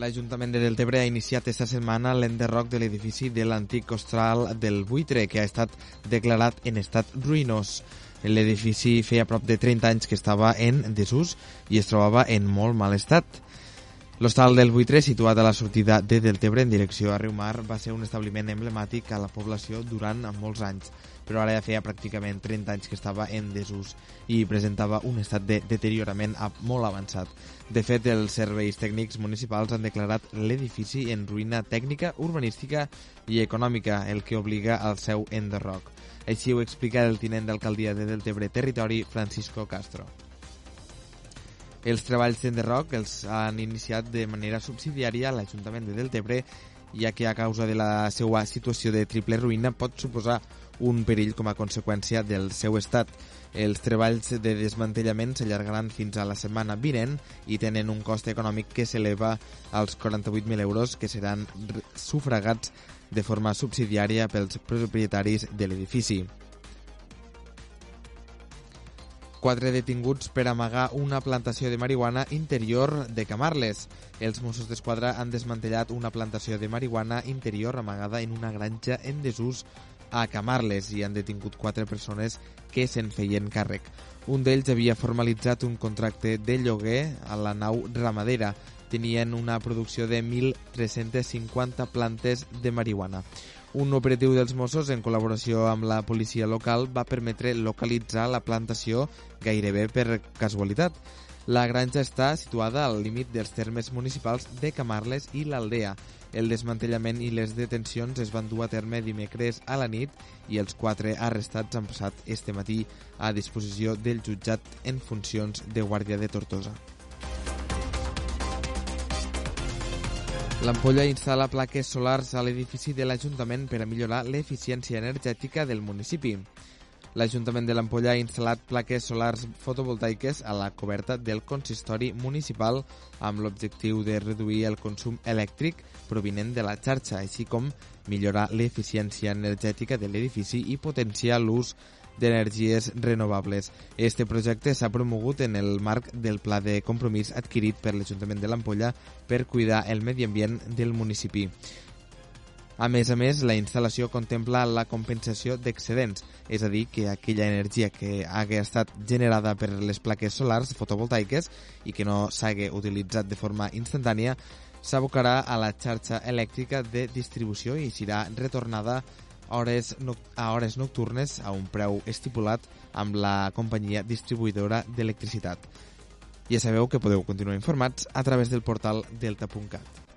L'Ajuntament de Deltebre ha iniciat esta setmana l'enderroc de l'edifici de l'antic costral del Buitre, que ha estat declarat en estat ruïnós. L'edifici feia prop de 30 anys que estava en desús i es trobava en molt mal estat. L'hostal del Buitre, situat a la sortida de Deltebre en direcció a Riumar, va ser un establiment emblemàtic a la població durant molts anys però ara ja feia pràcticament 30 anys que estava en desús i presentava un estat de deteriorament molt avançat. De fet, els serveis tècnics municipals han declarat l'edifici en ruïna tècnica, urbanística i econòmica, el que obliga al seu enderroc. Així ho explica el tinent d'alcaldia de Deltebre Territori, Francisco Castro. Els treballs d'enderroc els han iniciat de manera subsidiària l'Ajuntament de Deltebre, ja que a causa de la seva situació de triple ruïna pot suposar un perill com a conseqüència del seu estat. Els treballs de desmantellament s'allargaran fins a la setmana vinent i tenen un cost econòmic que s'eleva als 48.000 euros que seran sufragats de forma subsidiària pels propietaris de l'edifici. Quatre detinguts per amagar una plantació de marihuana interior de Camarles. Els Mossos d'Esquadra han desmantellat una plantació de marihuana interior amagada en una granja en desús a Camarles i han detingut quatre persones que se'n feien càrrec. Un d'ells havia formalitzat un contracte de lloguer a la nau ramadera. Tenien una producció de 1.350 plantes de marihuana. Un operatiu dels Mossos, en col·laboració amb la policia local, va permetre localitzar la plantació gairebé per casualitat. La granja està situada al límit dels termes municipals de Camarles i l'Aldea. El desmantellament i les detencions es van dur a terme dimecres a la nit i els quatre arrestats han passat este matí a disposició del jutjat en funcions de Guàrdia de Tortosa. L'Ampolla instal·la plaques solars a l'edifici de l'Ajuntament per a millorar l'eficiència energètica del municipi. L'Ajuntament de l'Ampolla ha instal·lat plaques solars fotovoltaiques a la coberta del consistori municipal amb l'objectiu de reduir el consum elèctric provinent de la xarxa, així com millorar l'eficiència energètica de l'edifici i potenciar l'ús d'energies renovables. Este projecte s'ha promogut en el marc del pla de compromís adquirit per l'Ajuntament de l'Ampolla per cuidar el medi ambient del municipi. A més a més, la instal·lació contempla la compensació d'excedents, és a dir, que aquella energia que hagi estat generada per les plaques solars fotovoltaiques i que no s'hagi utilitzat de forma instantània s'abocarà a la xarxa elèctrica de distribució i serà retornada hores a hores nocturnes a un preu estipulat amb la companyia distribuïdora d'electricitat. Ja sabeu que podeu continuar informats a través del portal delta.cat.